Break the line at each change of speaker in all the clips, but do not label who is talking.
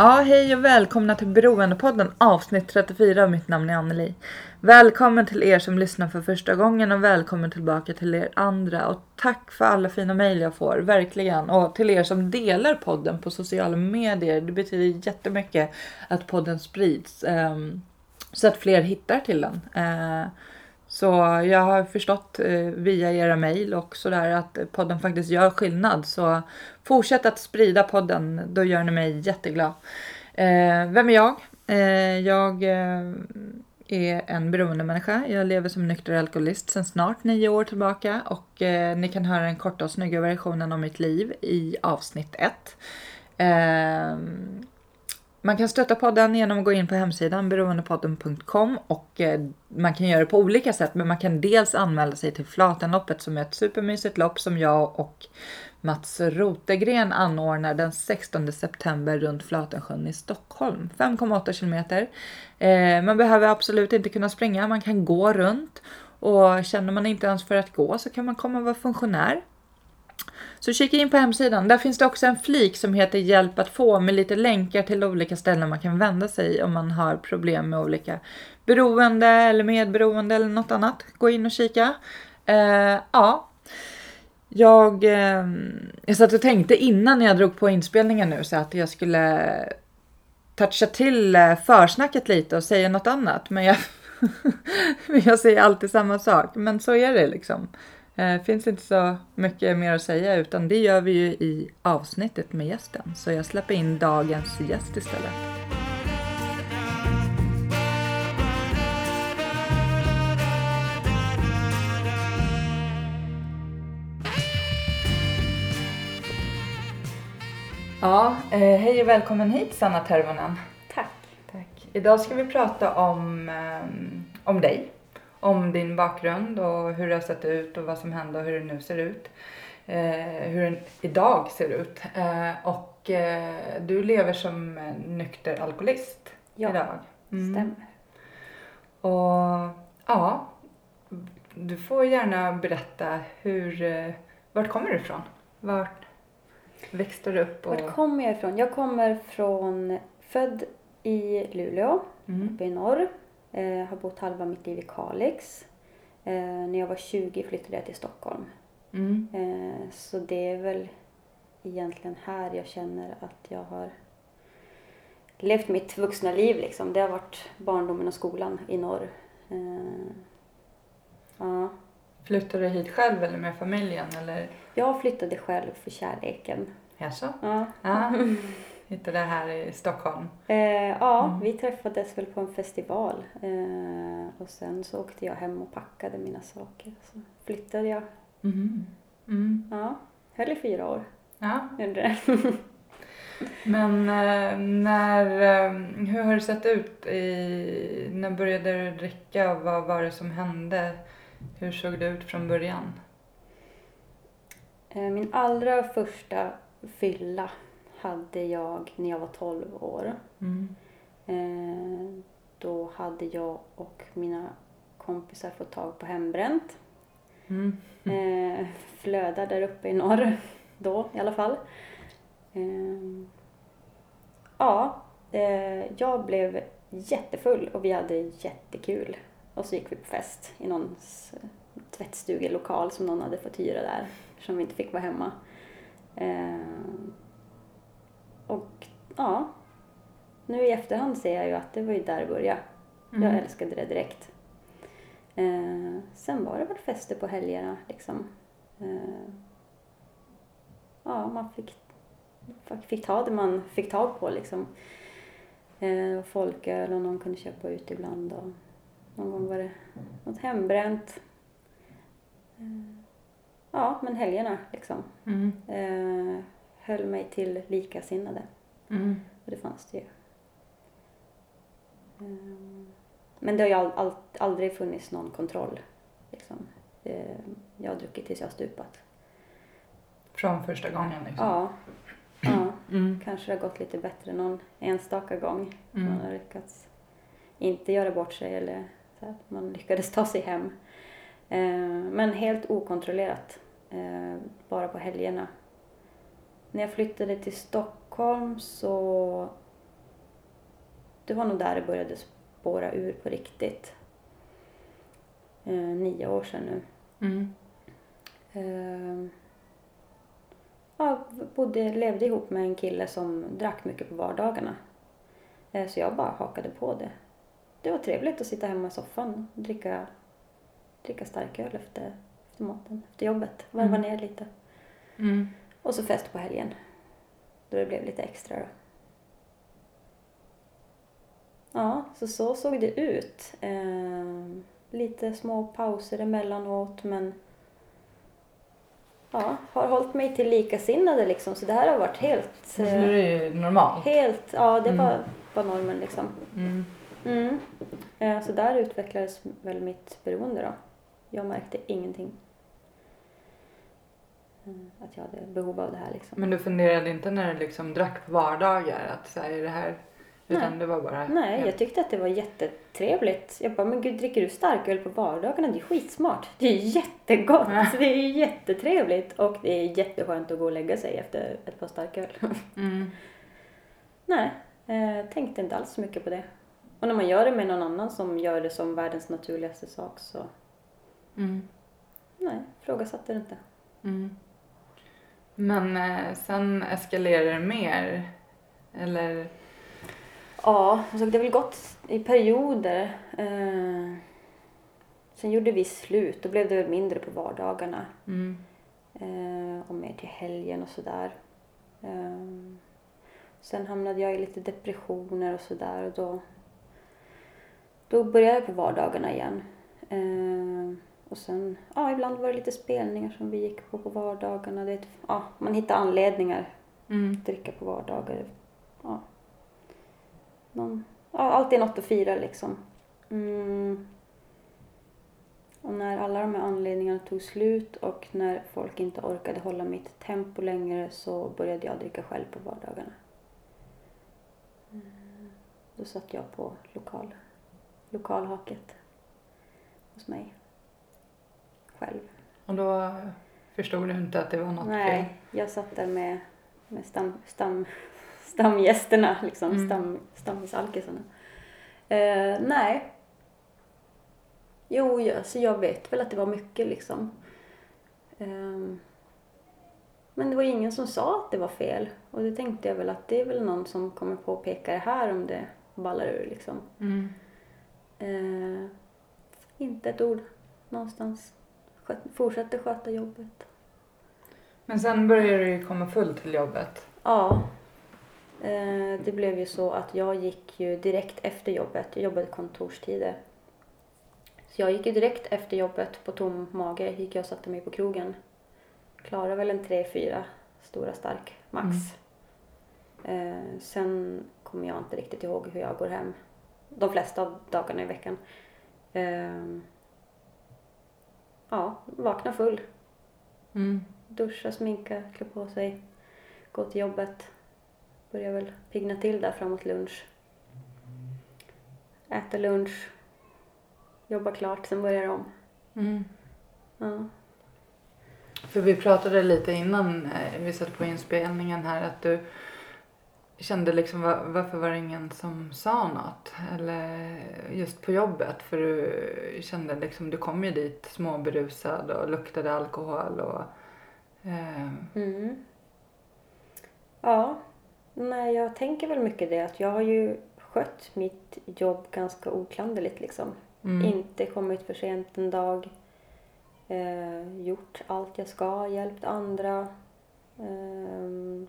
Ja, hej och välkomna till Beroendepodden avsnitt 34. Mitt namn är Anneli. Välkommen till er som lyssnar för första gången och välkommen tillbaka till er andra. Och tack för alla fina mejl jag får, verkligen. Och till er som delar podden på sociala medier. Det betyder jättemycket att podden sprids. eh, så att fler hittar till den. Eh, så jag har förstått eh, via era mejl och sådär att podden faktiskt gör skillnad. Så fortsätt att sprida podden, då gör ni mig jätteglad. Eh, vem är jag? Eh, jag eh, är en beroendemänniska. Jag lever som nykter alkoholist sedan snart nio år tillbaka och eh, ni kan höra den korta och snygga versionen av mitt liv i avsnitt ett. Eh, man kan stötta podden genom att gå in på hemsidan beroendepodden.com och eh, man kan göra det på olika sätt men man kan dels anmäla sig till Flatenloppet som är ett supermysigt lopp som jag och Mats Rotegren anordnar den 16 september runt Flatensjön i Stockholm. 5,8 kilometer. Eh, man behöver absolut inte kunna springa, man kan gå runt och känner man inte ens för att gå så kan man komma och vara funktionär. Så kika in på hemsidan. Där finns det också en flik som heter Hjälp att få med lite länkar till olika ställen man kan vända sig om man har problem med olika beroende eller medberoende eller något annat. Gå in och kika. Eh, ja. Jag, eh, jag satt och tänkte innan jag drog på inspelningen nu så att jag skulle toucha till eh, försnacket lite och säga något annat. Men jag, men jag säger alltid samma sak. Men så är det liksom. Eh, finns inte så mycket mer att säga utan det gör vi ju i avsnittet med gästen. Så jag släpper in dagens gäst istället. Ja, eh, hej och välkommen hit Sanna Tervonen.
Tack.
Tack. Idag ska vi prata om, eh, om dig. Om din bakgrund och hur det har sett ut och vad som hände och hur det nu ser ut. Eh, hur den idag ser ut. Eh, och eh, du lever som nykter alkoholist
Ja,
idag. Mm.
stämmer.
Och ja, du får gärna berätta hur, vart kommer du ifrån? Vart växte du upp? Och...
Var kommer jag ifrån? Jag kommer från, född i Luleå,
Mm.
uppe i norr. Eh, har bott halva mitt liv i Kalix. Eh, när jag var 20 flyttade jag till Stockholm.
Mm.
Eh, så det är väl egentligen här jag känner att jag har levt mitt vuxna liv liksom. Det har varit barndomen och skolan i norr. Ja.
Flyttade du hit själv eller med familjen? Eller?
Jag flyttade själv för kärleken.
Jaså?
Ja.
Ja, hittade det här i Stockholm.
Eh, ja,
Mm.
vi träffades väl på en festival. Eh, och sen så åkte jag hem och packade mina saker. Så flyttade jag.
Mm. Mm.
Ja, höll i fyra år.
Ja,
det.
men eh, när, eh, hur har det sett ut? I, när började du dricka? Vad var det som hände? Hur såg det ut från början?
Eh, min allra första fylla hade jag när jag var 12 år.
Mm.
Eh, då hade jag och mina kompisar fått tag på hembränt.
Mm.
Eh, flödar där uppe i norr då i alla fall. Eh, ja, eh, jag blev jättefull och vi hade jättekul. Och så gick vi på fest i någon tvättstugelokal som någon hade fått hyra där eftersom vi inte fick vara hemma. Eh, och ja, nu i efterhand ser jag ju att det var ju där det började. Jag
Mm.
älskade det direkt. Eh, sen var det väl fester på helgerna liksom. Eh, ja, man fick, fick ta det man fick tag på liksom. Eh, folköl och någon kunde köpa ut ibland och någon gång var det något hembränt. Eh, ja, men helgerna liksom.
Mm.
Höll mig till likasinnade.
Mm.
Och det fanns det ju. Ehm, Men det har ju all, aldrig funnits någon kontroll. Liksom. Eh, Jag har druckit tills jag har stupat.
Från första gången liksom?
Ja. ja.
Mm.
Kanske det har gått lite bättre någon enstaka gång.
Mm.
Man har lyckats inte göra bort sig eller så att man lyckades ta sig hem. Eh, Men helt okontrollerat. Bara på helgerna. När jag flyttade till Stockholm så... Det var nog där det började spåra ur på riktigt. Eh, Nio år sedan nu.
Mm.
Eh, ja, bodde, levde ihop med en kille som drack mycket på vardagarna. Eh, så jag bara hakade på det. Det var trevligt att sitta hemma i soffan och dricka, dricka starköl efter, efter maten, efter jobbet. Varva
Mm.
ner lite.
Mm.
Och så fest på helgen. Då det blev lite extra då. Ja, så så såg det ut. Eh, lite små pauser emellanåt men ja, har hållit mig till likasinnade liksom. Så det här har varit helt,
Nu
eh,
blir det normalt.
helt, ja det
Mm.
var, var normen liksom.
Mm.
Mm. Eh, så där utvecklades väl mitt beroende då. Jag märkte ingenting. Mm, Att jag hade behov av det här liksom.
Men du funderade inte när du liksom drack på vardagar att så här, är det här... Utan
Nej.
det var bara...
Nej,
ja.
jag tyckte att det var jättetrevligt. Jag bara, men gud dricker du starköl på vardagarna? Det är skitsmart. Det är jättegott.
Ja.
Det är jättetrevligt. Och det är jätteskönt att gå och lägga sig efter ett par starköl.
Mm.
Nej, eh, tänkte inte alls så mycket på det. Och när man gör det med någon annan som gör det som världens naturligaste sak så
Mm.
nej, frågasatte det inte.
Mm. Men eh, sen eskalerar det mer? Eller?
Ja, alltså det har väl gått i perioder. Eh, sen gjorde vi slut. Då blev det väl mindre på vardagarna.
Mm.
Eh, och mer till helgen och sådär. Eh, sen hamnade jag i lite depressioner och sådär och då, då började jag på vardagarna igen. Eh, och sen, ja ibland var det lite spelningar som vi gick på på vardagarna. Det, ja, man hittar anledningar
Mm.
att dricka på vardagar. Ja. Någon, ja, alltid något att fira liksom. Mm. Och när alla de här anledningarna tog slut och när folk inte orkade hålla mitt tempo längre så började jag dricka själv på vardagarna. Mm. Då satt jag på lokal, lokalhaket hos mig. Själv.
Och då förstod du inte att det var något fel?
Nej, jag satt där med, med stam, stam, stamgästerna, liksom,
Mm.
stam, stammisalkisarna. Eh, nej. Jo, ja, så jag vet väl att det var mycket liksom. Ehm, men det var ingen som sa att det var fel. Och det tänkte jag väl att det är väl någon som kommer påpeka det här om det ballar ur liksom.
Mm.
Eh, inte ett ord någonstans. Fortsatte sköta jobbet.
Men sen började du komma full till jobbet.
Ja. Eh, det blev ju så att jag gick ju direkt efter jobbet. Jag jobbade kontorstider. Så jag gick ju direkt efter jobbet på tom mage. Gick jag och satte mig på krogen. Klarade väl en tre, fyra stora stark max. Eh, sen kommer jag inte riktigt ihåg hur jag går hem. De flesta av dagarna i veckan. Ja, vakna full.
Mm.
Duscha, sminka, klä på sig, gå till jobbet. Börjar väl pigna till där framåt lunch. Äta lunch, jobba klart, sen börjar om.
Mm.
Ja.
För vi pratade lite innan eh, vi satte på inspelningen här att du kände liksom va- varför var det ingen som sa något? Eller just på jobbet för du kände liksom du kom ju dit småberusad och luktade alkohol och eh,
Mm. Ja, nej jag tänker väl mycket det att jag har ju skött mitt jobb ganska oklanderligt liksom.
mm,
Inte kommit för sent en dag. Eh, gjort allt jag ska, hjälpt andra. Ehm,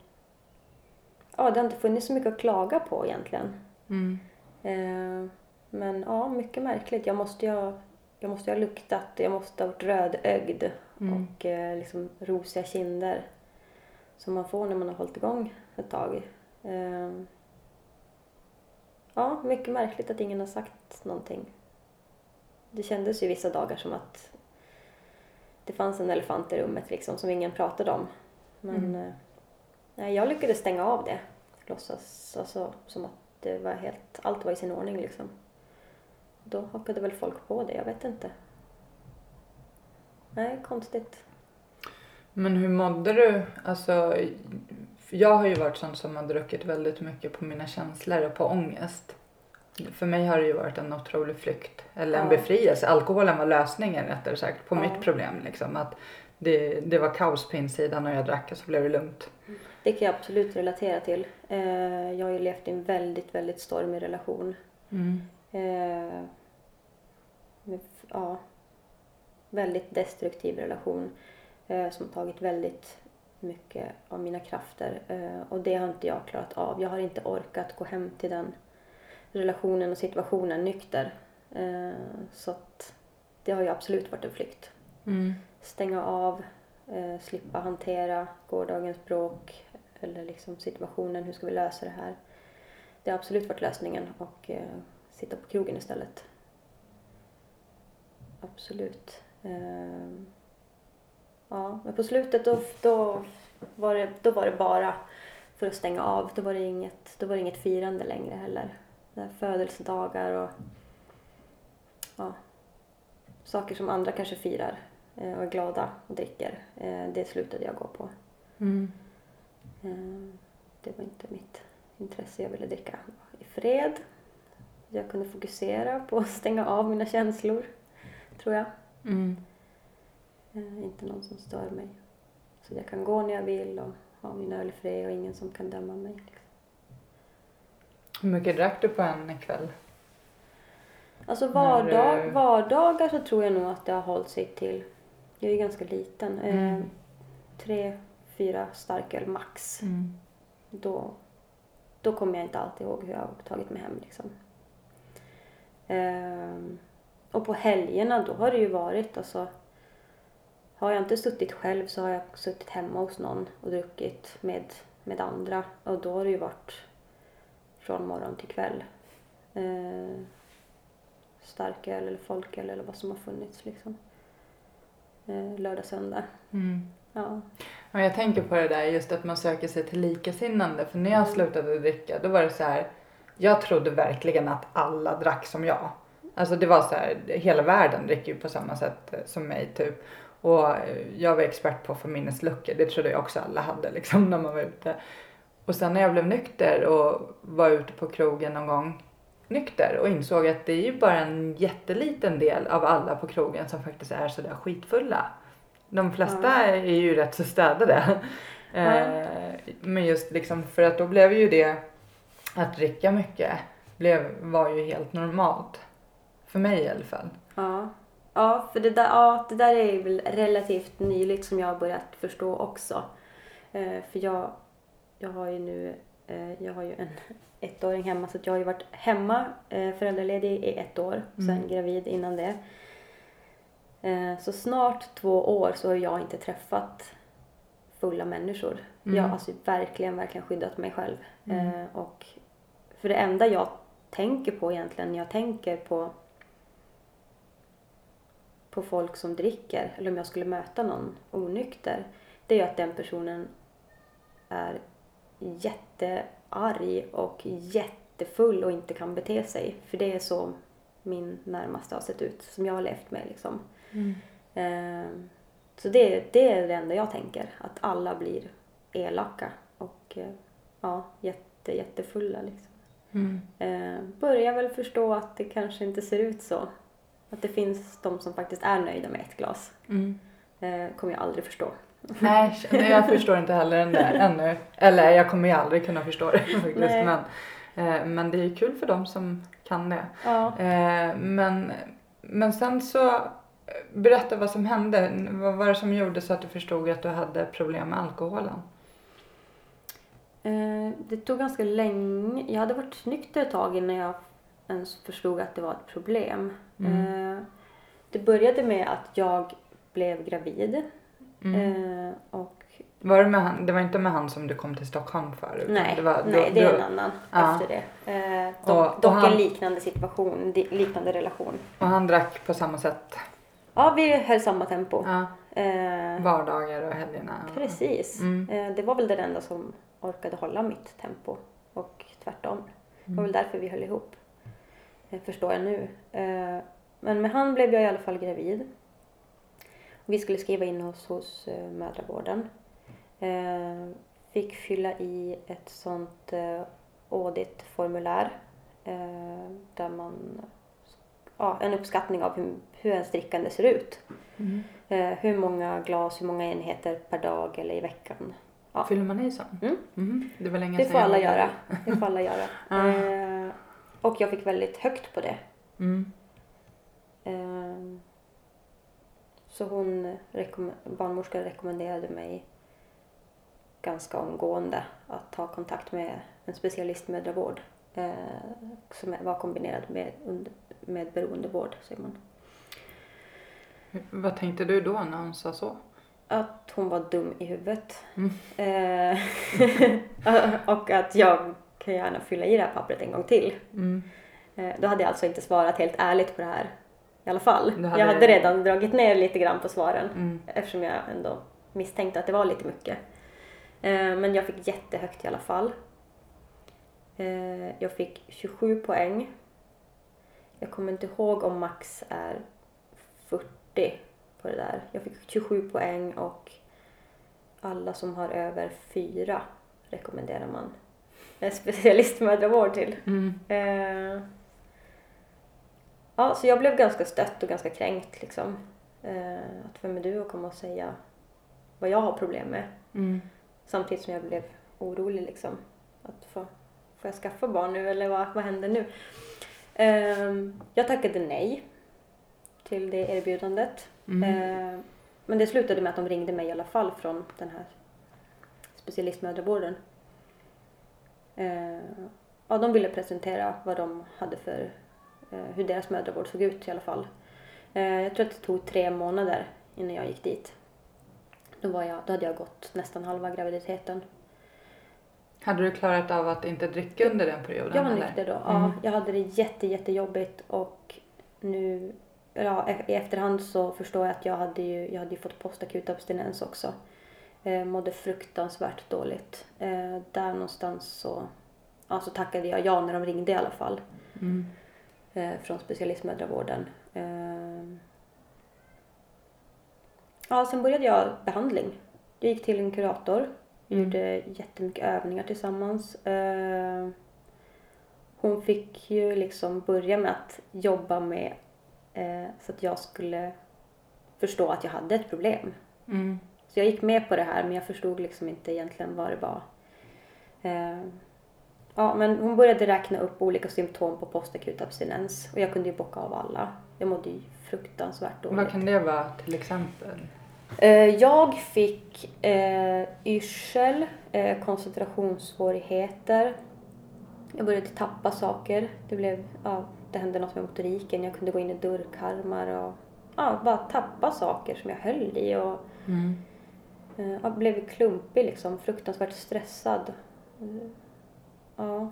ja, det har inte funnits så mycket att klaga på egentligen.
mm,
Eh, men ja, mycket märkligt. Jag måste ju ha, jag måste ha luktat, jag måste ha varit rödögd
Mm.
och eh, liksom rosiga kinder. Som man får när man har hållit igång ett tag. Eh, ja, mycket märkligt att ingen har sagt någonting. Det kändes ju vissa dagar som att det fanns en elefant i rummet liksom som ingen pratade om. Men
Mm.
Nej, jag lyckades stänga av det. Låtsas alltså, som att det var helt, allt var i sin ordning liksom. Då hakade väl folk på det, jag vet inte. Nej, konstigt.
Men hur mådde du? Alltså, jag har ju varit sån som har druckit väldigt mycket på mina känslor och på ångest. För mig har det ju varit en otrolig flykt, eller en
Ja.
befrielse. Alkoholen var lösningen rättare sagt på
Ja.
mitt problem. Liksom. Att det, det var kaos på insidan och jag drack och så blev det lugnt.
Det kan jag absolut relatera till. Eh, jag har ju levt i en väldigt, väldigt stormig relation.
Mm.
Eh, ja, väldigt destruktiv relation eh, som tagit väldigt mycket av mina krafter och det har inte jag klarat av. Jag har inte orkat gå hem till den relationen och situationen nykter. Så att det har ju absolut varit en flykt.
Mm.
Stänga av, eh, slippa hantera gårdagens bråk eller liksom situationen, hur ska vi lösa det här? Det har absolut varit lösningen och eh, sitta på krogen istället. Absolut. Eh, ja, men på slutet då, då, var det, då var det bara för att stänga av. Då var det inget, då var det inget firande längre heller. Födelsedagar och ja, saker som andra kanske firar och är glada och dricker. Eh, det slutade jag gå på.
Mm.
Eh, Det var inte mitt intresse. Jag ville dricka i fred. Jag kunde fokusera på att stänga av mina känslor, tror jag.
Mm.
Eh, Inte någon som stör mig. Så jag kan gå när jag vill och ha min öl i fred och ingen som kan döma mig. Liksom.
Hur mycket drack du på en kväll?
Alltså vardag, vardagar så tror jag nog att det har hållit sig till, jag är ganska liten, eh,
Mm.
tre, fyra starköl max.
Mm.
då, då kommer jag inte alltid ihåg hur jag har tagit mig hem. Liksom. Ehm, och på helgerna då har det ju varit alltså har jag inte suttit själv så har jag suttit hemma hos någon och druckit med, med andra och då har det ju varit från morgon till kväll. Ehm, starköl eller folköl eller vad som har funnits liksom. Ehm, lördag, söndag.
Mm.
Ja.
Ja, jag tänker på det där just att man söker sig till likasinnande. För när jag
Mm.
slutade dricka då var det så här. Jag trodde verkligen att alla drack som jag. Alltså det var så här, hela världen dricker ju på samma sätt eh, som mig typ. Och eh, jag var expert på förminnesluckor. Det trodde jag också alla hade liksom när man var ute. Och sen när jag blev nykter och var ute på krogen någon gång nykter och insåg att det är ju bara en jätteliten del av alla på krogen som faktiskt är sådär skitfulla. De flesta
Ja.
är ju rätt så städade. Eh, men just liksom för att då blev ju det att dricka mycket blev, var ju helt normalt. För mig i alla fall.
Ja, ja för det där, ja, det där är väl relativt nyligt som jag har börjat förstå också. Eh, för jag, jag har ju nu jag har ju en ettåring hemma så jag har ju varit hemma eh, föräldraledig i ett år, sen
Mm.
gravid innan det. Eh, så snart två år så har jag inte träffat fulla människor.
Mm.
Jag har alltså verkligen, verkligen skyddat mig själv.
Mm.
Eh, och för det enda jag tänker på egentligen jag tänker på på folk som dricker eller om jag skulle möta någon onykter det är att den personen är jättearg och jättefull och inte kan bete sig. För det är så min närmaste har sett ut, som jag har levt med liksom. Eh, så det, det är det enda jag tänker, att alla blir elaka och eh, ja, jätte, jättefulla liksom.
Mm.
Eh, börjar väl förstå att det kanske inte ser ut så. Att det finns de som faktiskt är nöjda med ett glas.
Mm.
Eh, kommer jag aldrig förstå.
Nej, jag förstår inte heller den där ännu. Eller jag kommer ju aldrig kunna förstå det faktiskt.
Nej.
Men, eh, men det är ju kul för dem som kan det.
Ja.
Eh, men, men sen så, eh, berätta vad som hände. Vad var det som gjorde så att du förstod att du hade problem med alkoholen?
Eh, det tog ganska länge. Jag hade varit nykter ett tag innan jag ens förstod att det var ett problem.
Mm.
Eh, det började med att jag blev gravid.
Mm.
Eh, och
Var det, med han, det var inte med han som du kom till Stockholm för? utan
Nej,
det, var,
nej det är en annan
Ja.
efter det. Eh,
Och-
dock
och
dock
han-
en liknande situation, liknande relation.
Och han drack på samma sätt?
Ja, vi höll samma tempo.
Ja.
Eh,
Vardagar och helgerna?
precis.
Mm.
Eh, det var väl det enda som orkade hålla mitt tempo och tvärtom. Det
Mm.
var väl därför vi höll ihop. Eh, förstår jag nu. Eh, men med han blev jag i alla fall gravid. Vi skulle skriva in oss hos eh, mödravården. Eh, fick fylla i ett sånt eh, auditformulär eh, där man ja, en uppskattning av hur, hur ens drickande ser ut.
Mm.
Eh, hur många glas, hur många enheter per dag eller i veckan. Ja.
Fyller man i sånt?
Mm.
Mhm. Det var länge
Det
sedan
får alla göra. Det får alla göra.
Ja.
Eh, och jag fick väldigt högt på det.
Mm.
Eh, så hon, rekomm- barnmorskan rekommenderade mig ganska omgående att ta kontakt med en specialistmödravård eh, som var kombinerad med, med beroendevård, säger man.
Vad tänkte du då när hon sa så?
Att hon var dum i huvudet.
Mm.
Eh, och att jag kan gärna fylla i det här pappret en gång till.
Mm.
Eh, Då hade jag alltså inte svarat helt ärligt på det här i alla fall.
Hade-
Jag hade redan dragit ner lite grann på svaren
Mm.
eftersom jag ändå misstänkte att det var lite mycket. Eh, Men jag fick jättehögt i alla fall. Eh, Jag fick 27 poäng. Jag kommer inte ihåg om max är 40 på det där. Jag fick 27 poäng och alla som har över 4 rekommenderar man specialistmödravård till.
Mm.
Ja, så jag blev ganska stött och ganska kränkt liksom. Eh, att vem är du att komma och säga vad jag har problem med?
Mm.
Samtidigt som jag blev orolig liksom. Att få, får jag skaffa barn nu eller vad, vad händer nu? Eh, jag tackade nej till det erbjudandet.
Mm.
Eh, men det slutade med att de ringde mig i alla fall från den här specialistmödravården. Eh, ja, de ville presentera vad de hade för, hur deras mödravård såg ut i alla fall. Eh, jag tror att det tog tre månader innan jag gick dit. Då, var jag, då hade jag gått nästan halva graviditeten.
Hade du klarat av att inte dricka under den perioden?
Jag var nykter då.
Mm.
Ja, jag hade det jätte, jättejobbigt och nu ja, e- i efterhand så förstår jag att jag hade ju, jag hade ju fått postakut abstinens också. Eh, mådde fruktansvärt dåligt. Eh, där någonstans så, ja, så tackade jag ja när de ringde i alla fall.
Mm.
Eh, från specialistmödravården. Eh, ja, sen började jag behandling. Jag gick till en kurator. Vi
Mm.
gjorde jättemycket övningar tillsammans. Eh, hon fick ju liksom börja med att jobba med eh, så att jag skulle förstå att jag hade ett problem.
Mm.
Så jag gick med på det här men jag förstod liksom inte egentligen vad det var. Ja, men hon började räkna upp olika symptom på postakut abstinens och jag kunde ju bocka av alla. Jag mådde ju fruktansvärt dåligt.
Vad kan det vara till exempel?
Eh, Jag fick eh, yrsel, eh, koncentrationssvårigheter. Jag började tappa saker. Det, blev, ja, det hände något med motoriken. Jag kunde gå in i dörrkarmar och ja, bara tappa saker som jag höll i. Och,
Mm.
eh, jag blev klumpig liksom, fruktansvärt stressad. Ja,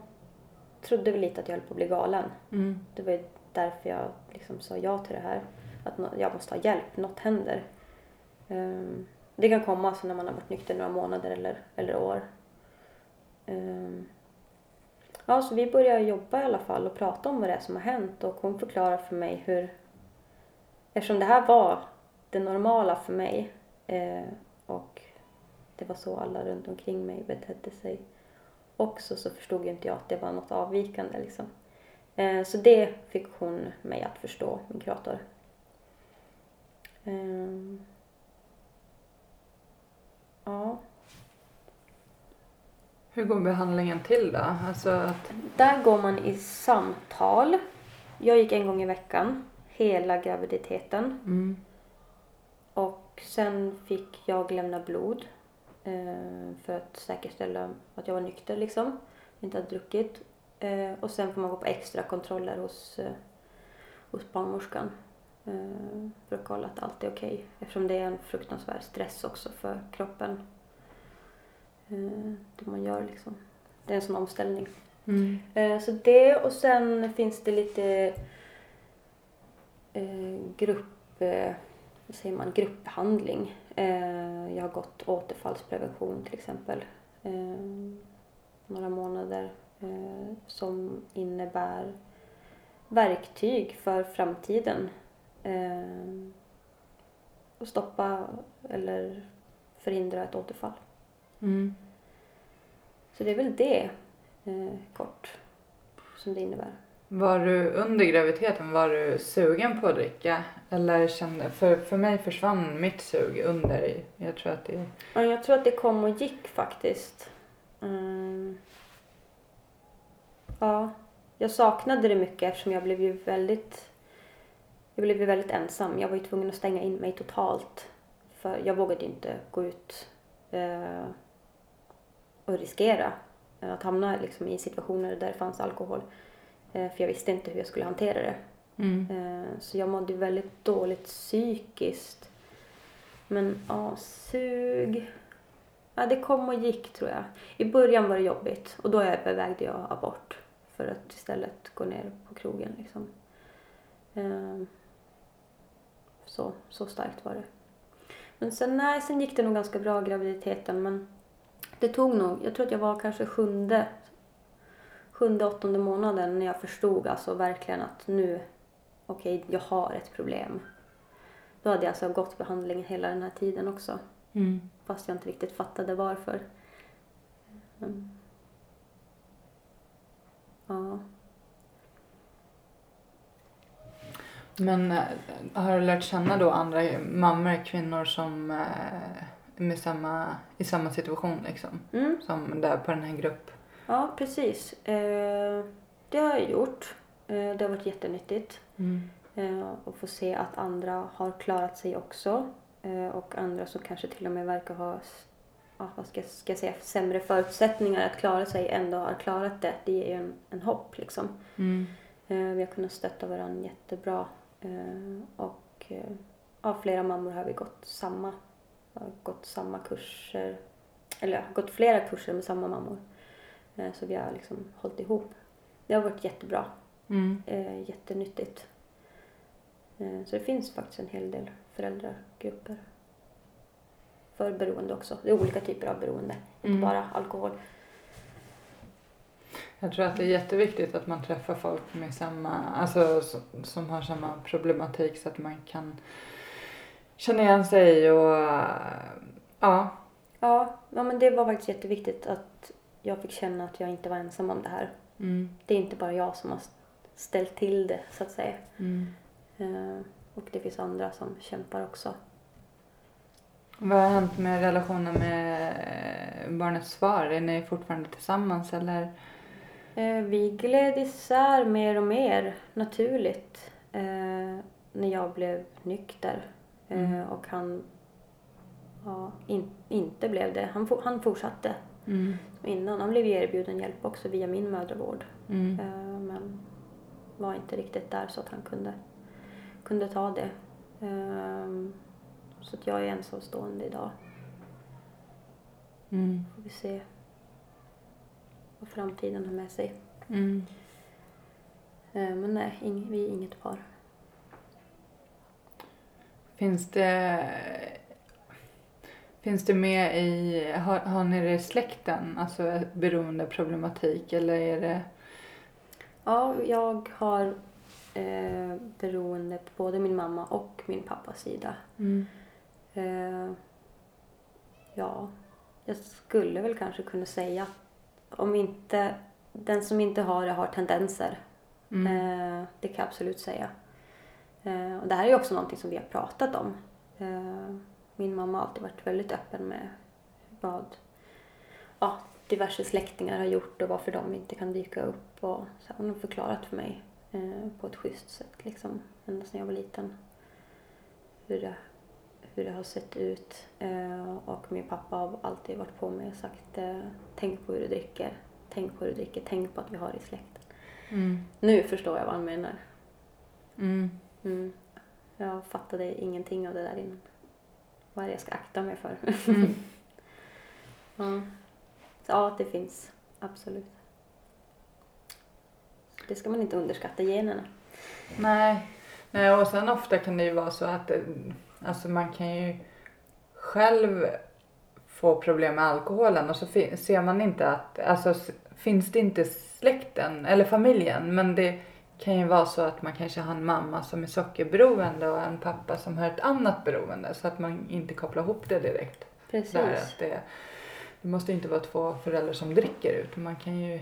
trodde väl lite att jag höll på att bli galen.
Mm.
Det var ju därför jag liksom sa ja till det här. Att jag måste ha hjälp, något händer. Ehm, det kan komma så när man har varit nykter några månader eller, eller år. Ehm, ja, så vi började jobba i alla fall och prata om vad det är som har hänt och hon förklarar för mig hur... Eftersom det här var det normala för mig eh, och det var så alla runt omkring mig betedde sig också så förstod ju inte jag att det var något avvikande liksom. Eh, Så det fick hon mig att förstå, min kurator. Ehm. Ja,
Hur går behandlingen till då? Alltså att...
där går man i samtal. Jag gick en gång i veckan, hela graviditeten.
Mm.
Och sen fick jag lämna blod för att säkerställa att jag var nykter liksom. Inte hade druckit. Eh, och sen får man gå på extra kontroller hos, eh, hos barnmorskan. Eh, för att kolla att allt är okej. Eftersom det är en fruktansvärd stress också för kroppen. Eh, det man gör liksom. Det är en sån omställning.
Mm.
Eh, så det och sen finns det lite eh, grupp, eh, vad säger man, gruppbehandling. Eh, jag har gått återfallsprevention till exempel. Eh, några månader eh, som innebär verktyg för framtiden. Och stoppa eller förhindra ett återfall.
Mm.
Så det är väl det kort som det innebär.
Var du under graviditeten, var du sugen på att dricka? Eller kände, för, för mig försvann mitt sug under, jag tror att det
Ja, jag tror att det kom och gick faktiskt. Mm. Ja, jag saknade det mycket eftersom jag blev ju väldigt jag blev ju väldigt ensam. Jag var ju tvungen att stänga in mig totalt. För jag vågade ju inte gå ut eh, och riskera att hamna liksom, i situationer där det fanns alkohol. Eh, för jag visste inte hur jag skulle hantera det.
mm.
Eh, så jag mådde väldigt dåligt psykiskt. Men ja, sug. Ja, det kom och gick tror jag. I början var det jobbigt och då övervägde jag abort. För att istället gå ner på krogen liksom. Eh, Så, så starkt var det. Men sen, nej, sen gick det nog ganska bra graviditeten men det tog nog, jag tror att jag var kanske sjunde, sjunde, åttonde månaden när jag förstod alltså verkligen att nu, okej, jag har ett problem. Då hade jag alltså gått behandling hela den här tiden också.
Mm.
Fast jag inte riktigt fattade varför. Mm. Ja.
Men äh, har du lärt känna då andra mammor, kvinnor som äh, med samma, i samma situation liksom?
Mm.
Som där på den här grupp?
Ja, precis. Eh, det har jag gjort. Eh, det har varit jättenyttigt.
Mm.
Eh, och få se att andra har klarat sig också. Och andra som kanske till och med verkar ha ja, vad ska, ska jag säga, sämre förutsättningar att klara sig ändå har klarat det. Det ger ju en, en hopp liksom.
Mm.
Vi har kunnat stötta varandra jättebra. Och ja, flera mammor har vi gått samma, har gått samma kurser. Eller gått flera kurser med samma mammor. Eh, så vi har liksom hållit ihop. Det har varit jättebra.
Mm.
Eh, jättenyttigt. Eh, så det finns faktiskt en hel del föräldragrupper. För beroende också. Det är olika typer av beroende.
Mm.
Inte bara alkohol.
Jag tror att det är jätteviktigt att man träffar folk med samma, alltså som, som har samma problematik så att man kan känna igen sig och ja.
Ja, ja, men det var faktiskt jätteviktigt att jag fick känna att jag inte var ensam om det här.
Mm.
Det är inte bara jag som har ställt till det så att säga.
Mm.
Eh, och det finns andra som kämpar också.
Vad har hänt med relationen med eh, barnets far? Är ni fortfarande tillsammans eller?
Eh, vi gled isär mer och mer naturligt eh, när jag blev nykter.
Mm.
och han ja, in, inte blev det. Han, han fortsatte
Mm.
innan. Han blev ju erbjuden hjälp också via min mödravård.
Mm.
Eh, men var inte riktigt där så att han kunde, kunde ta det. Eh, så att jag är ensamstående idag.
Mm.
Får vi se vad framtiden har med sig.
Mm.
Eh, men nej, vi är inget par.
Finns det Finns det med i, har, har ni det i släkten, alltså beroendeproblematik eller är det?
Ja, jag har eh, beroende på både min mamma och min pappas sida.
Mm.
Eh, ja, jag skulle väl kanske kunna säga att om inte, den som inte har det har tendenser.
Mm.
Eh, det kan jag absolut säga. Eh, och det här är ju också någonting som vi har pratat om. Min mamma har alltid varit väldigt öppen med vad ja, diverse släktingar har gjort och varför de inte kan dyka upp. Och så hon har förklarat för mig eh, på ett schysst sätt liksom, ända sedan jag var liten. Hur det, hur det har sett ut. Eh, och min pappa har alltid varit på mig och sagt eh, tänk på hur du dricker. Tänk på hur du dricker. Tänk på att vi har i släkten.
Mm.
Nu förstår jag vad han menar.
Mm.
Mm. Jag fattade ingenting av det där innan. Vad är det jag ska akta mig för?
Mm.
ja. ja, det finns. Absolut. Det ska man inte underskatta, generna.
Nej. Nej, och sen ofta kan det ju vara så att det, alltså man kan ju själv få problem med alkoholen och så ser man inte att, alltså finns det inte släkten eller familjen men det kan ju vara så att man kanske har en mamma som är sockerberoende och en pappa som har ett annat beroende så att man inte kopplar ihop det direkt.
Precis.
Där att det, det måste inte vara två föräldrar som dricker utan man kan ju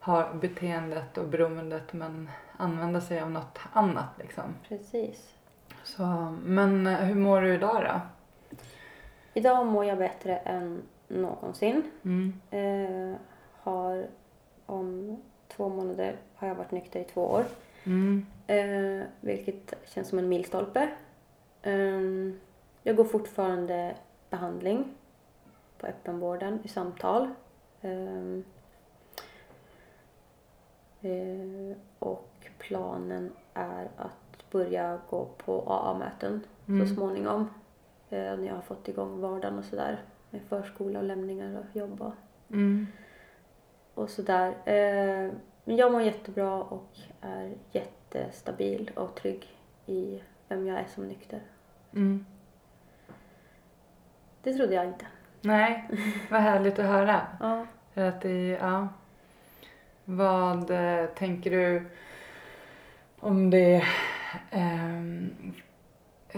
ha beteendet och beroendet men använda sig av något annat liksom.
Precis.
Så, men eh, hur mår du idag då?
Idag mår jag bättre än någonsin.
Mm.
Eh, har om två månader har jag varit nykter i två år.
Mm.
Eh, vilket känns som en milstolpe. Ehm, jag går fortfarande behandling på öppenvården i samtal. Ehm, eh, och planen är att börja gå på AA-möten
Mm.
så småningom. Eh, när jag har fått igång vardagen och sådär. Med förskola och lämningar och jobb och
Mm.
Och sådär. Eh, Men jag mår jättebra och är jättestabil och trygg i vem jag är som nykter.
Mm.
Det trodde jag inte.
Nej, vad härligt att höra.
Ja.
För att det, ja. Vad eh, tänker du om det ehm,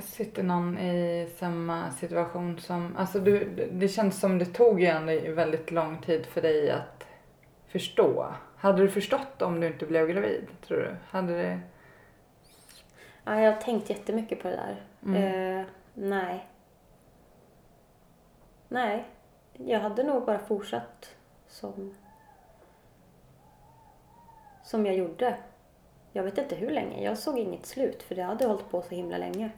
sitter någon i samma situation som, alltså du, det känns som det tog ju väldigt lång tid för dig att förstå. Hade du förstått om du inte blev gravid, tror du? Hade det...
ja, jag har tänkt jättemycket på det där.
Mm.
Eh, nej. Nej. Jag hade nog bara fortsatt som som jag gjorde. Jag vet inte hur länge. Jag såg inget slut för det hade hållit på så himla länge.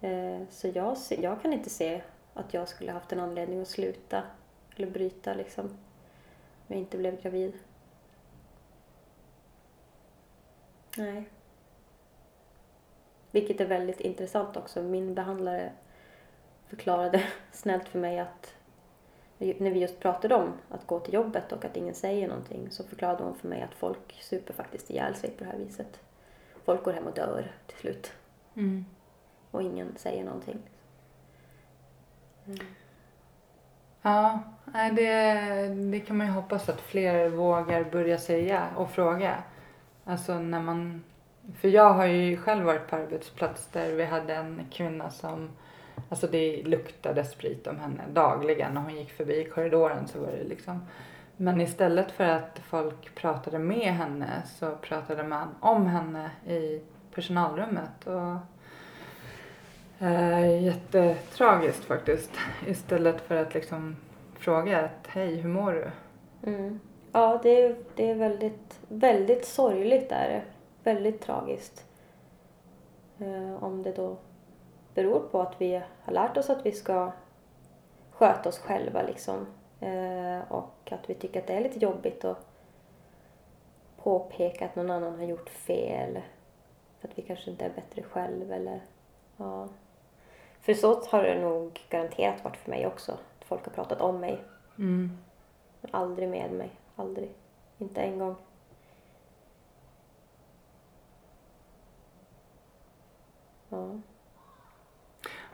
Eh, så jag, jag kan inte se att jag skulle haft en anledning att sluta eller bryta liksom. Jag inte blev gravid. Nej. Vilket är väldigt intressant också. Min behandlare förklarade snällt för mig att när vi just pratade om att gå till jobbet och att ingen säger någonting så förklarade hon för mig att folk super faktiskt ihjäl sig på det här viset. Folk går hem och dör till slut
Mm.
och ingen säger någonting. Mm.
Ja, det, det kan man ju hoppas att fler vågar börja säga och fråga. Alltså när man... För jag har ju själv varit på arbetsplats där vi hade en kvinna som... Alltså det luktade sprit om henne dagligen. När hon gick förbi korridoren så var det liksom... Men istället för att folk pratade med henne så pratade man om henne i personalrummet. Och Eh, jättetragiskt faktiskt. Istället för att liksom fråga att hej, hur mår du?
Mm. Ja, det är, det är väldigt, väldigt sorgligt är det. Väldigt tragiskt. Eh, om det då beror på att vi har lärt oss att vi ska sköta oss själva liksom. Eh, och att vi tycker att det är lite jobbigt att påpeka att någon annan har gjort fel. För att vi kanske inte är bättre själv eller ja. För så har det nog garanterat varit för mig också. Att folk har pratat om mig
Mm.
men aldrig med mig. Aldrig. Inte en gång. Ja.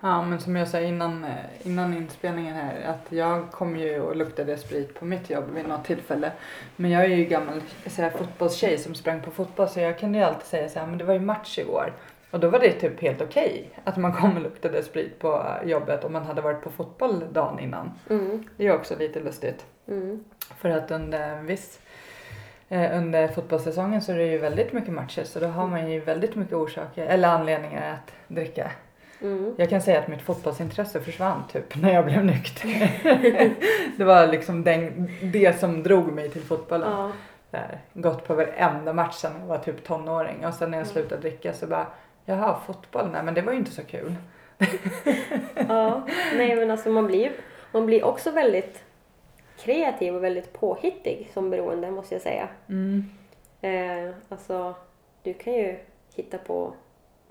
Ja, men som jag sa innan, eh, innan inspelningen här, att jag kom ju och luktade sprit på mitt jobb vid något tillfälle. Men jag är ju gammal så här, fotbollstjej som sprang på fotboll så jag kunde ju alltid säga så här, men det var ju match igår. Och då var det typ helt okej att man kom och luktade sprit på jobbet om man hade varit på fotboll dagen innan.
Mm.
Det är också lite lustigt.
Mm.
För att under viss eh, under fotbollssäsongen så är det ju väldigt mycket matcher så då har man ju väldigt mycket orsaker eller anledningar att dricka.
Mm.
Jag kan säga att mitt fotbollsintresse försvann typ när jag blev nykter. det var liksom den, det som drog mig till fotbollen.
Ja.
Där, gått på varenda match sedan jag var typ tonåring och sen när jag
Mm.
slutade dricka så bara jaha fotboll, nej men det var ju inte så kul.
ja. Nej men alltså man blir, man blir också väldigt kreativ och väldigt påhittig som beroende måste jag säga.
Mm.
Eh, alltså du kan ju hitta på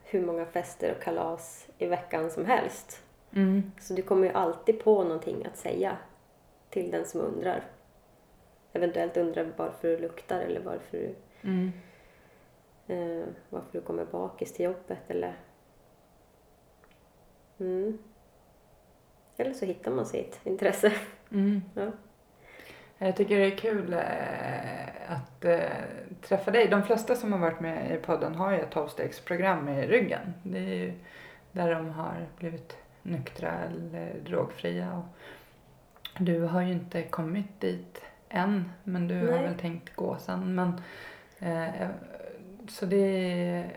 hur många fester och kalas i veckan som helst.
Mm.
Så du kommer ju alltid på någonting att säga till den som undrar. eventuellt undrar varför du luktar eller varför du,
Mm.
Eh, varför du kommer bakis till jobbet eller... Mm. Eller så hittar man sitt intresse.
Mm.
Ja.
Jag tycker det är kul eh, att eh, träffa dig. De flesta som har varit med i podden har ju ett tolvstegsprogram i ryggen. Det är ju där de har blivit nyktra eller drogfria. Du har ju inte kommit dit än, men du har
Nej.
väl tänkt gå sen. Men, eh, så det är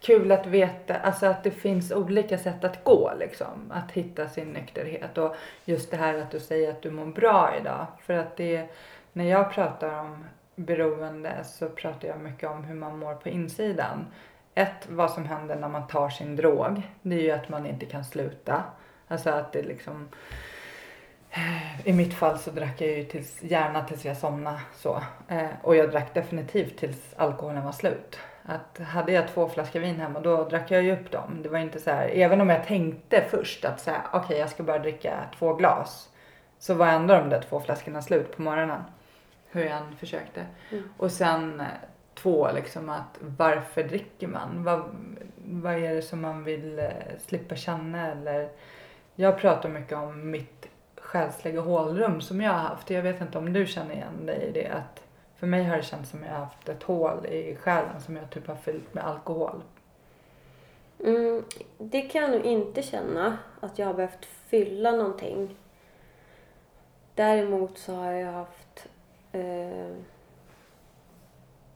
kul att veta alltså att det finns olika sätt att gå liksom. Att hitta sin nykterhet. Och just det här att du säger att du mår bra idag. För att det, när jag pratar om beroende så pratar jag mycket om hur man mår på insidan. Ett, vad som händer när man tar sin drog. Det är ju att man inte kan sluta. Alltså att det liksom i mitt fall så drack jag ju tills, gärna tills jag somnade så. Eh, och jag drack definitivt tills alkoholen var slut. Att hade jag två flaskor vin hemma då drack jag ju upp dem. Det var inte så här, även om jag tänkte först att okej jag ska bara dricka två glas. Så var ändå de där två flaskorna slut på morgonen. Hur jag än försökte.
Mm.
Och sen eh, två liksom att varför dricker man? Vad, vad är det som man vill eh, slippa känna eller jag pratar mycket om mitt själsliga hålrum som jag har haft. Jag vet inte om du känner igen dig i det. Att för mig har det känts som jag har haft ett hål i själen som jag typ har fyllt med alkohol.
Mm, det kan jag nog inte känna att jag har behövt fylla någonting. Däremot så har jag haft eh,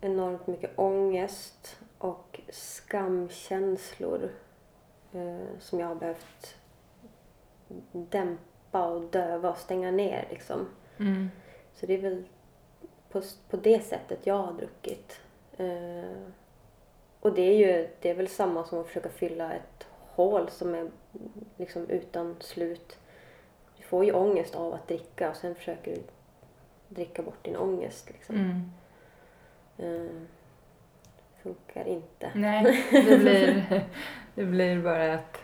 enormt mycket ångest och skamkänslor eh, som jag har behövt dämpa och döva och stänga ner liksom.
Mm.
Så det är väl på, på det sättet jag har druckit. Eh, och det är ju det är väl samma som att försöka fylla ett hål som är liksom utan slut. Du får ju ångest av att dricka och sen försöker du dricka bort din ångest. Liksom.
Mm.
Eh, funkar inte.
Nej, det blir, det blir bara ett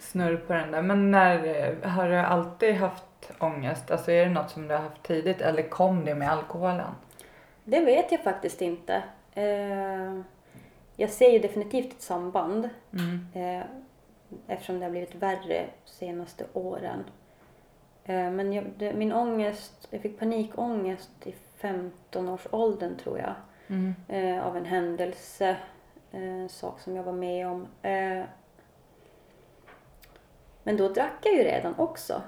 snurr på den där. Men när, har du alltid haft ångest? Alltså är det något som du har haft tidigt eller kom det med alkoholen?
Det vet jag faktiskt inte. Eh, jag ser ju definitivt ett samband.
Mm.
Eh, eftersom det har blivit värre senaste åren. Eh, men jag, det, min ångest, jag fick panikångest i 15-årsåldern tror jag.
Mm.
Eh, av en händelse, eh, en sak som jag var med om. Men då drack jag ju redan också.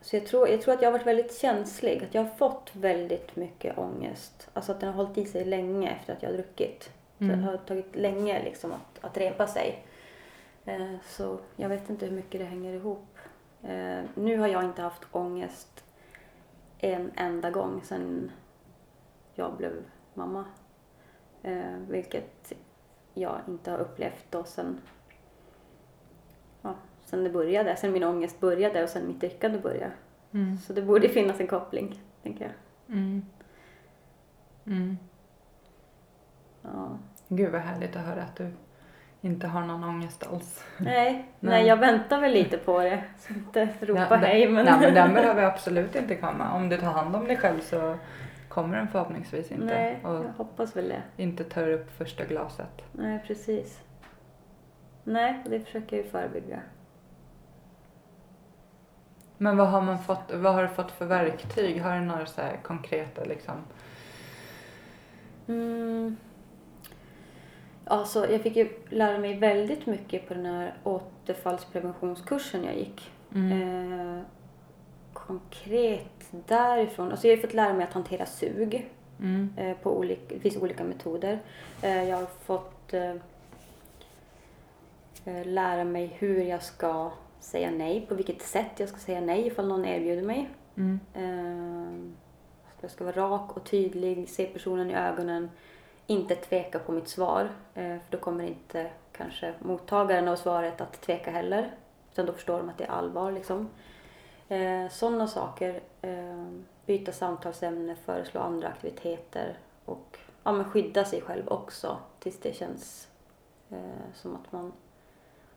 Så jag tror, jag tror att jag har varit väldigt känslig. Att jag har fått väldigt mycket ångest. Alltså att den har hållit i sig länge efter att jag har druckit. Så
Mm.
det har tagit länge liksom att, att repa sig. Eh, så jag vet inte hur mycket det hänger ihop. Eh, nu har jag inte haft ångest en enda gång sedan jag blev mamma. Eh, vilket jag inte har upplevt då sen, ja, sen det började. Sen min ångest började och sen mitt drickande började.
Mm.
Så det borde finnas en koppling, tänker jag.
Mm. Mm.
Ja.
Gud vad härligt att höra att du inte har någon ångest alls.
Nej, nej. Jag väntar väl lite på det. Så inte ropa
Den-
hej men...
Nej men den behöver absolut inte komma. Om du tar hand om dig själv så kommer den förhoppningsvis inte.
Nej,
Och
jag hoppas väl det.
inte tar upp första glaset.
Nej, precis. Nej, det försöker jag ju förebygga.
Men vad har, man fått, vad har du fått för verktyg? Har du några så här konkreta liksom?
Mm. Alltså, jag fick ju lära mig väldigt mycket på den här återfallspreventionskursen jag gick. Eh, konkret därifrån, alltså jag har fått lära mig att hantera sug.
Mm.
Eh, på olika, det finns olika metoder. Eh, jag har fått eh, eh, lära mig hur jag ska säga nej, på vilket sätt jag ska säga nej ifall någon erbjuder mig.
Mm.
Eh, jag ska vara rak och tydlig, se personen i ögonen, inte tveka på mitt svar. Eh, för då kommer inte kanske mottagaren av svaret att tveka heller. Utan då förstår de att det är allvar liksom. Eh, Sådana saker. Byta samtalsämne, föreslå andra aktiviteter och ja, men skydda sig själv också tills det känns eh, som att man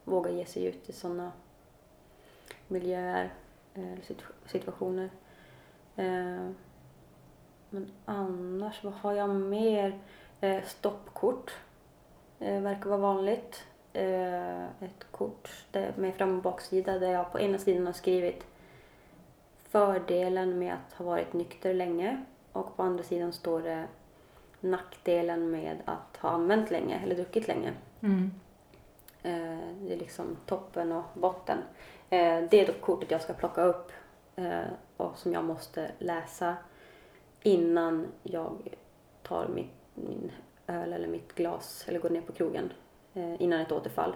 vågar ge sig ut i sådana miljöer, eh, situ- situationer. Eh, men annars, vad har jag mer? Eh, stoppkort verkar vara vanligt. Ett kort med fram och baksida där jag på ena sidan har skrivit fördelen med att ha varit nykter länge och på andra sidan står det nackdelen med att ha använt länge eller druckit länge.
Mm.
Det är liksom toppen och botten. Eh, det är då kortet jag ska plocka upp eh, och som jag måste läsa innan jag tar mitt, min öl eller mitt glas eller går ner på krogen eh, innan ett återfall.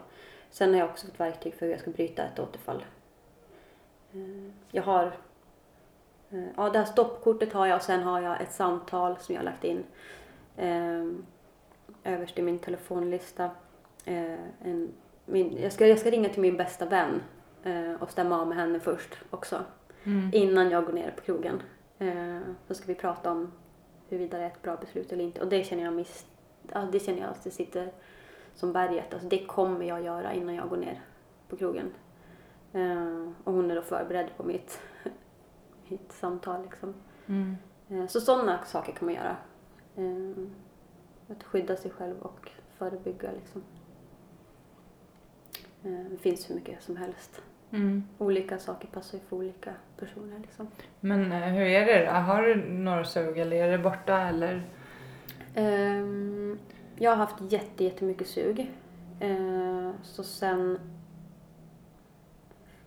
Sen har jag också fått verktyg för hur jag ska bryta ett återfall. Eh, jag har eh, Ja, det här stoppkortet har jag och sen har jag ett samtal som jag har lagt in eh, överst i min telefonlista. Eh, en, min, jag, ska, jag ska ringa till min bästa vän eh, och stämma av med henne först också.
Mm.
Innan jag går ner på krogen. Eh, så ska vi prata om huruvida det är ett bra beslut eller inte. Och det känner jag miss, ja, det känner jag att det sitter som berget. Alltså det kommer jag göra innan jag går ner på krogen. Eh, och hon är då förberedd på mitt, mitt samtal liksom.
Mm.
Eh, så sådana saker kan man göra. Att skydda sig själv och förebygga liksom. Det finns hur mycket som helst.
Mm.
Olika saker passar ju för olika personer liksom.
Men eh, hur är det? Har du några sug eller är det borta eller?
Ehm, jag har haft jätte, jättemycket sug. Eh, så sen,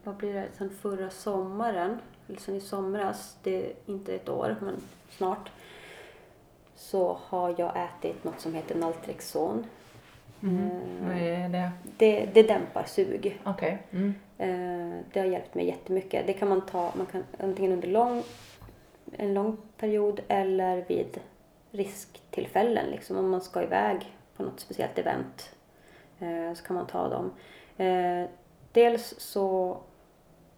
vad blir det, sen förra sommaren, eller sen i somras, det är inte ett år men snart, så har jag ätit något som heter Naltrexon.
Mm.
Eh,
Vad är det?
det, det dämpar sug.
Okej. Mm.
Eh, det har hjälpt mig jättemycket. Det kan man ta man kan, antingen under lång, en lång period eller vid risktillfällen. Liksom, om man ska iväg på något speciellt event eh, så kan man ta dem. Dels så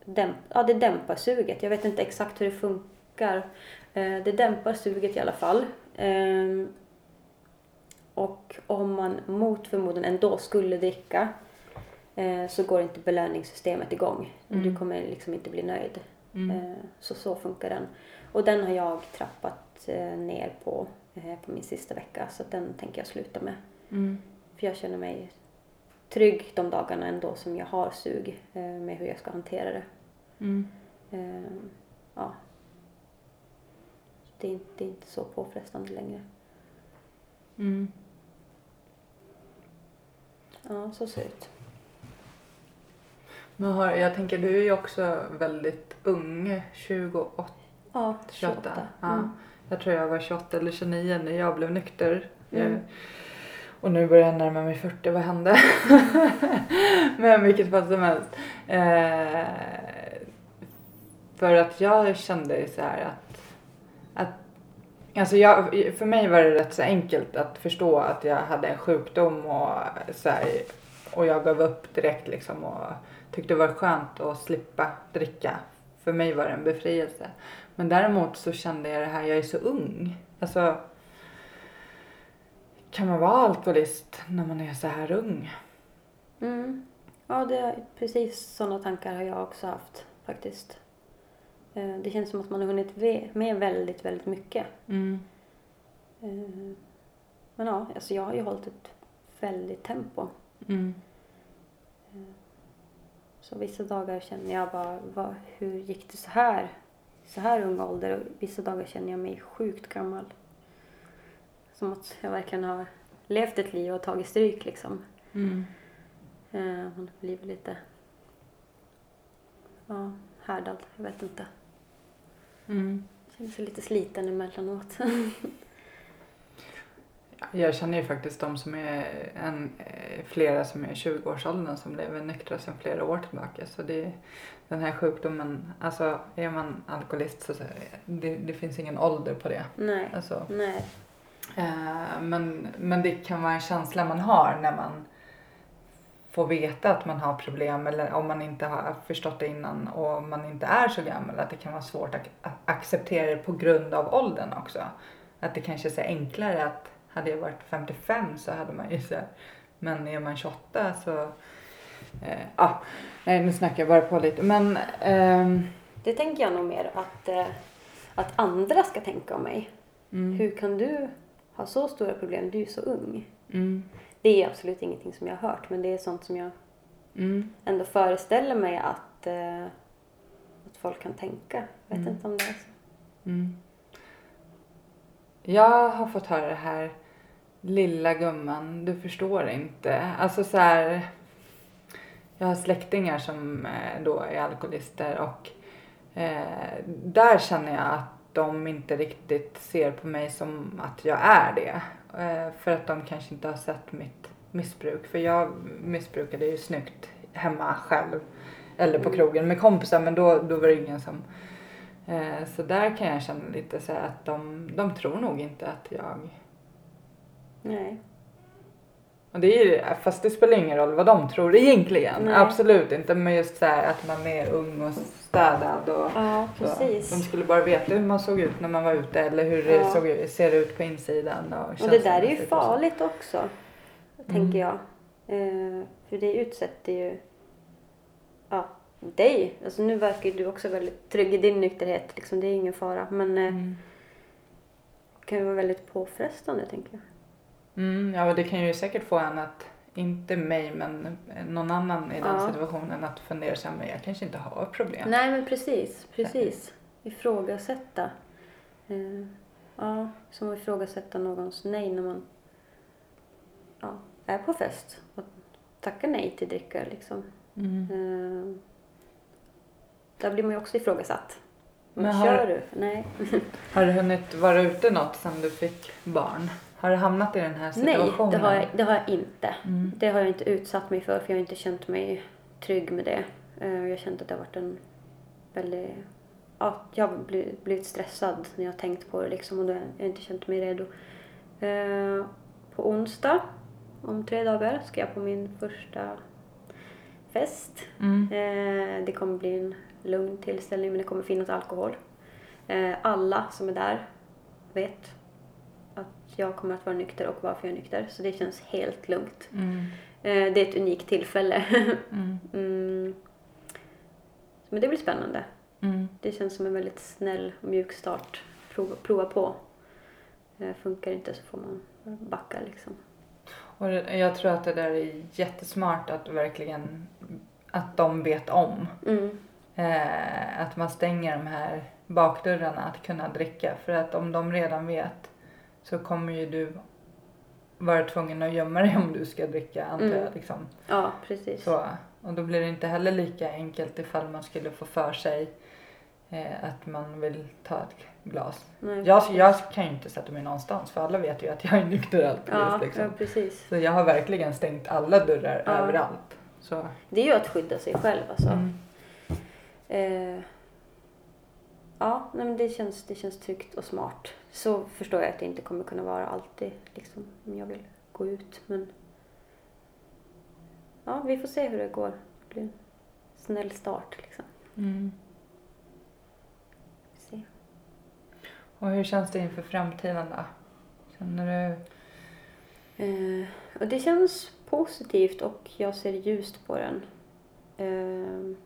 dämp, ja, det dämpar suget. Jag vet inte exakt hur det funkar. Det dämpar suget i alla fall. Och om man mot förmodan ändå skulle dricka eh, så går inte belöningssystemet igång.
Mm.
Du kommer liksom inte bli nöjd.
Mm.
Eh, så så funkar den. Och den har jag trappat eh, ner på eh, på min sista vecka så den tänker jag sluta med.
Mm.
För jag känner mig trygg de dagarna ändå som jag har sug eh, med hur jag ska hantera det.
Mm.
Eh, ja. Det är, inte, det är inte så påfrestande längre.
Mm.
Ja, så ser det ut.
Men har, jag tänker du är ju också väldigt ung, 28,
Ja,
28.
28.
Ja.
Mm.
Jag tror jag var 28 eller 29 när jag blev nykter.
Mm.
Jag, och nu börjar jag närma mig 40, vad hände? Men vilket fall som helst. Eh, för att jag kände så här att, att Alltså jag, för mig var det rätt så enkelt att förstå att jag hade en sjukdom och, så här, och jag gav upp direkt liksom och tyckte det var skönt att slippa dricka. För mig var det en befrielse. Men däremot så kände jag det här, jag är så ung. Alltså, kan man vara alkoholist när man är så här ung?
Mm. Ja, det är precis sådana tankar har jag också haft faktiskt. Eh, Det känns som att man har hunnit med väldigt, väldigt mycket.
Mm.
Eh, Men ja, alltså jag har ju hållit ett väldigt tempo.
Mm.
Så vissa dagar känner jag bara, vad, hur gick det så här? Så här ung ålder och vissa dagar känner jag mig sjukt gammal. Som att jag verkligen har levt ett liv och tagit stryk liksom.
Mm.
Eh, Man blir lite ja, härdad, jag vet inte.
Mm.
Känner sig lite sliten emellanåt.
Jag känner ju faktiskt de som är en, eh, flera som är i 20-årsåldern som lever nyktra sedan flera år tillbaka. Så det, den här sjukdomen, alltså är man alkoholist så så- det, det finns ingen ålder på det.
Nej,
Alltså,
nej.
eh, men, men det kan vara en känsla man har när man får veta att man har problem eller om man inte har förstått det innan och man inte är så gammal att det kan vara svårt att acceptera det på grund av åldern också. Att det kanske är så enklare att hade jag varit 55 så hade man ju så här, men är man 28 så eh, ja, nej nu snackar jag bara på lite men ehm,
Det tänker jag nog mer att, eh, att andra ska tänka om mig.
Mm.
Hur kan du ha så stora problem? Du är ju så ung.
Mm.
Det är absolut ingenting som jag har hört men det är sånt som jag
Mm.
ändå föreställer mig att, eh, att folk kan tänka. Jag vet
Mm.
inte om det är så.
Mm. Jag har fått höra det här, lilla gumman, du förstår inte. Alltså så här, jag har släktingar som eh, då är alkoholister och eh, där känner jag att de inte riktigt ser på mig som att jag är det. Eh, för att de kanske inte har sett mitt missbruk. För jag missbrukade ju snyggt hemma själv. Eller på krogen med kompisar men då, då var det ingen som Eh, Så där kan jag känna lite så här att de, de tror nog inte att jag...
Nej.
Det är fast det spelar ingen roll vad de tror egentligen.
Nej.
Absolut inte. Men just så här att man är ung och städad och
Ja,
så.
precis.
De skulle bara veta hur man såg ut när man var ute eller hur det
Ja.
såg, ut- ser ut på insidan. Och,
Och det där är ju
så.
farligt också,
Mm.
tänker jag. Eh, för det utsätter ju ja, dig. Alltså nu verkar du också väldigt trygg i din nykterhet. Liksom, det är ingen fara. Men eh,
Mm.
det kan ju vara väldigt påfrestande, tänker jag.
Mm, ja, och det kan ju säkert få en att, inte mig men någon annan i den
Ja.
situationen att fundera så här, men jag kanske inte har problem.
Nej, men precis. Precis. Ifrågasätta. Eh, ja, som att ifrågasätta någons nej när man ja, är på fest och tackar nej till dricka. Liksom.
Mm.
Eh, där blir man ju också ifrågasatt. Men
Men har-
kör du? Nej.
Har du hunnit vara ute något sen du fick barn? Har du hamnat i den här
Nej,
situationen?
det har, jag, det har jag inte.
Mm.
Det har jag inte utsatt mig för, för jag har inte känt mig trygg med det. Eh, Jag har känt att det har varit en väldigt... Ja, jag har blivit, stressad när jag har tänkt på det liksom och då har jag inte känt mig redo. Eh, På onsdag, om tre dagar, ska jag på min första fest.
Mm.
Eh, Det kommer bli en lugn tillställning men det kommer finnas alkohol. Alla som är där vet jag kommer att vara nykter och varför jag är nykter. Så det känns helt lugnt.
Mm.
Eh, Det är ett unikt tillfälle.
Mm.
Mm. Men det blir spännande.
Mm.
Det känns som en väldigt snäll och mjuk start. Prova, prova på. Eh, Funkar inte så får man backa liksom.
Och jag tror att det där är jättesmart att verkligen att de vet om.
Mm.
Eh, att man stänger de här bakdörrarna att kunna dricka. För att om de redan vet så kommer ju du vara tvungen att gömma dig om du ska dricka antar
Mm.
jag. Liksom.
Ja, precis.
Så, och då blir det inte heller lika enkelt ifall man skulle få för sig eh, att man vill ta ett glas.
Nej,
Jag, jag kan ju inte sätta mig någonstans för alla vet ju att jag är nykter alkoholist.
ja,
liksom.
ja, precis.
Så jag har verkligen stängt alla dörrar
Ja.
överallt. Så,
Det är ju att skydda sig själv alltså.
mm.
Eh, ja, nej, men det känns, det känns tryggt och smart. Så förstår jag att det inte kommer kunna vara alltid liksom, om jag vill gå ut. Men ja, vi får se hur det går. Det blir en snäll start liksom.
Mm.
Ser.
Och hur känns det inför framtiden då? Känner du?
Eh, och det känns positivt och jag ser ljust på den. Eh,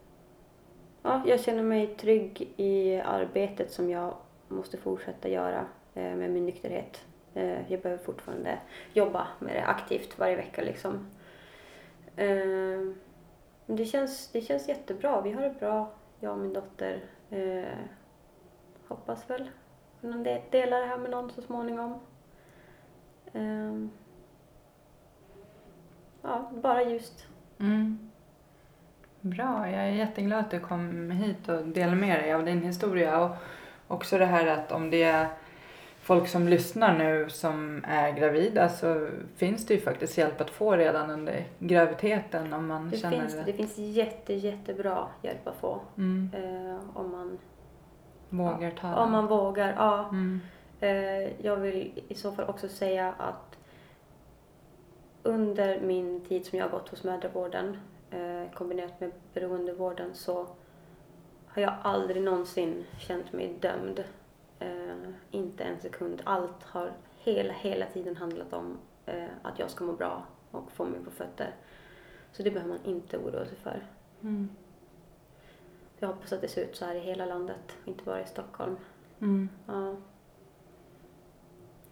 ja, jag känner mig trygg i arbetet som jag måste fortsätta göra eh, med min nykterhet. Eh, jag behöver fortfarande jobba med det aktivt varje vecka liksom. Eh, det, känns, det känns jättebra. Vi har det bra, jag och min dotter. Eh, hoppas väl kunna dela det här med någon så småningom. Eh, ja, bara ljust.
Mm. Bra, jag är jätteglad att du kom hit och delade med dig av din historia. Och också det här att om det är folk som lyssnar nu som är gravida så finns det ju faktiskt hjälp att få redan under graviditeten om man
Det
känner
finns,
det.
det finns jätte, jättebra hjälp att få.
Mm.
Eh, om, man,
Vågar ta
om man vågar. Ja.
Mm.
Eh, jag vill i så fall också säga att under min tid som jag har gått hos mödravården eh, kombinerat med beroendevården så har jag aldrig någonsin känt mig dömd. Eh, inte en sekund. Allt har hela, hela tiden handlat om eh, att jag ska må bra och få mig på fötter. Så det behöver man inte oroa sig för.
Mm.
Jag hoppas att det ser ut så här i hela landet, inte bara i Stockholm.
Mm.
Ja.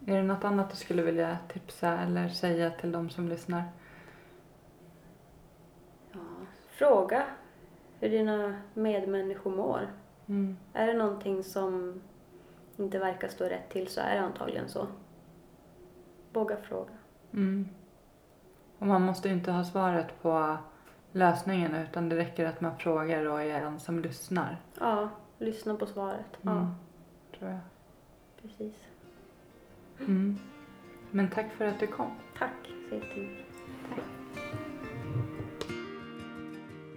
Är det något annat du skulle vilja tipsa eller säga till de som lyssnar?
Ja. Fråga hur dina medmänniskor mår.
Mm.
Är det någonting som inte verkar stå rätt till så är det antagligen så. Våga fråga.
Mm. Och man måste inte ha svaret på lösningen utan det räcker att man frågar och är en som lyssnar.
Ja, lyssna på svaret.
Mm.
Ja,
Tror jag.
precis.
Mm. Men tack för att du kom.
Tack så jättemycket. Tack.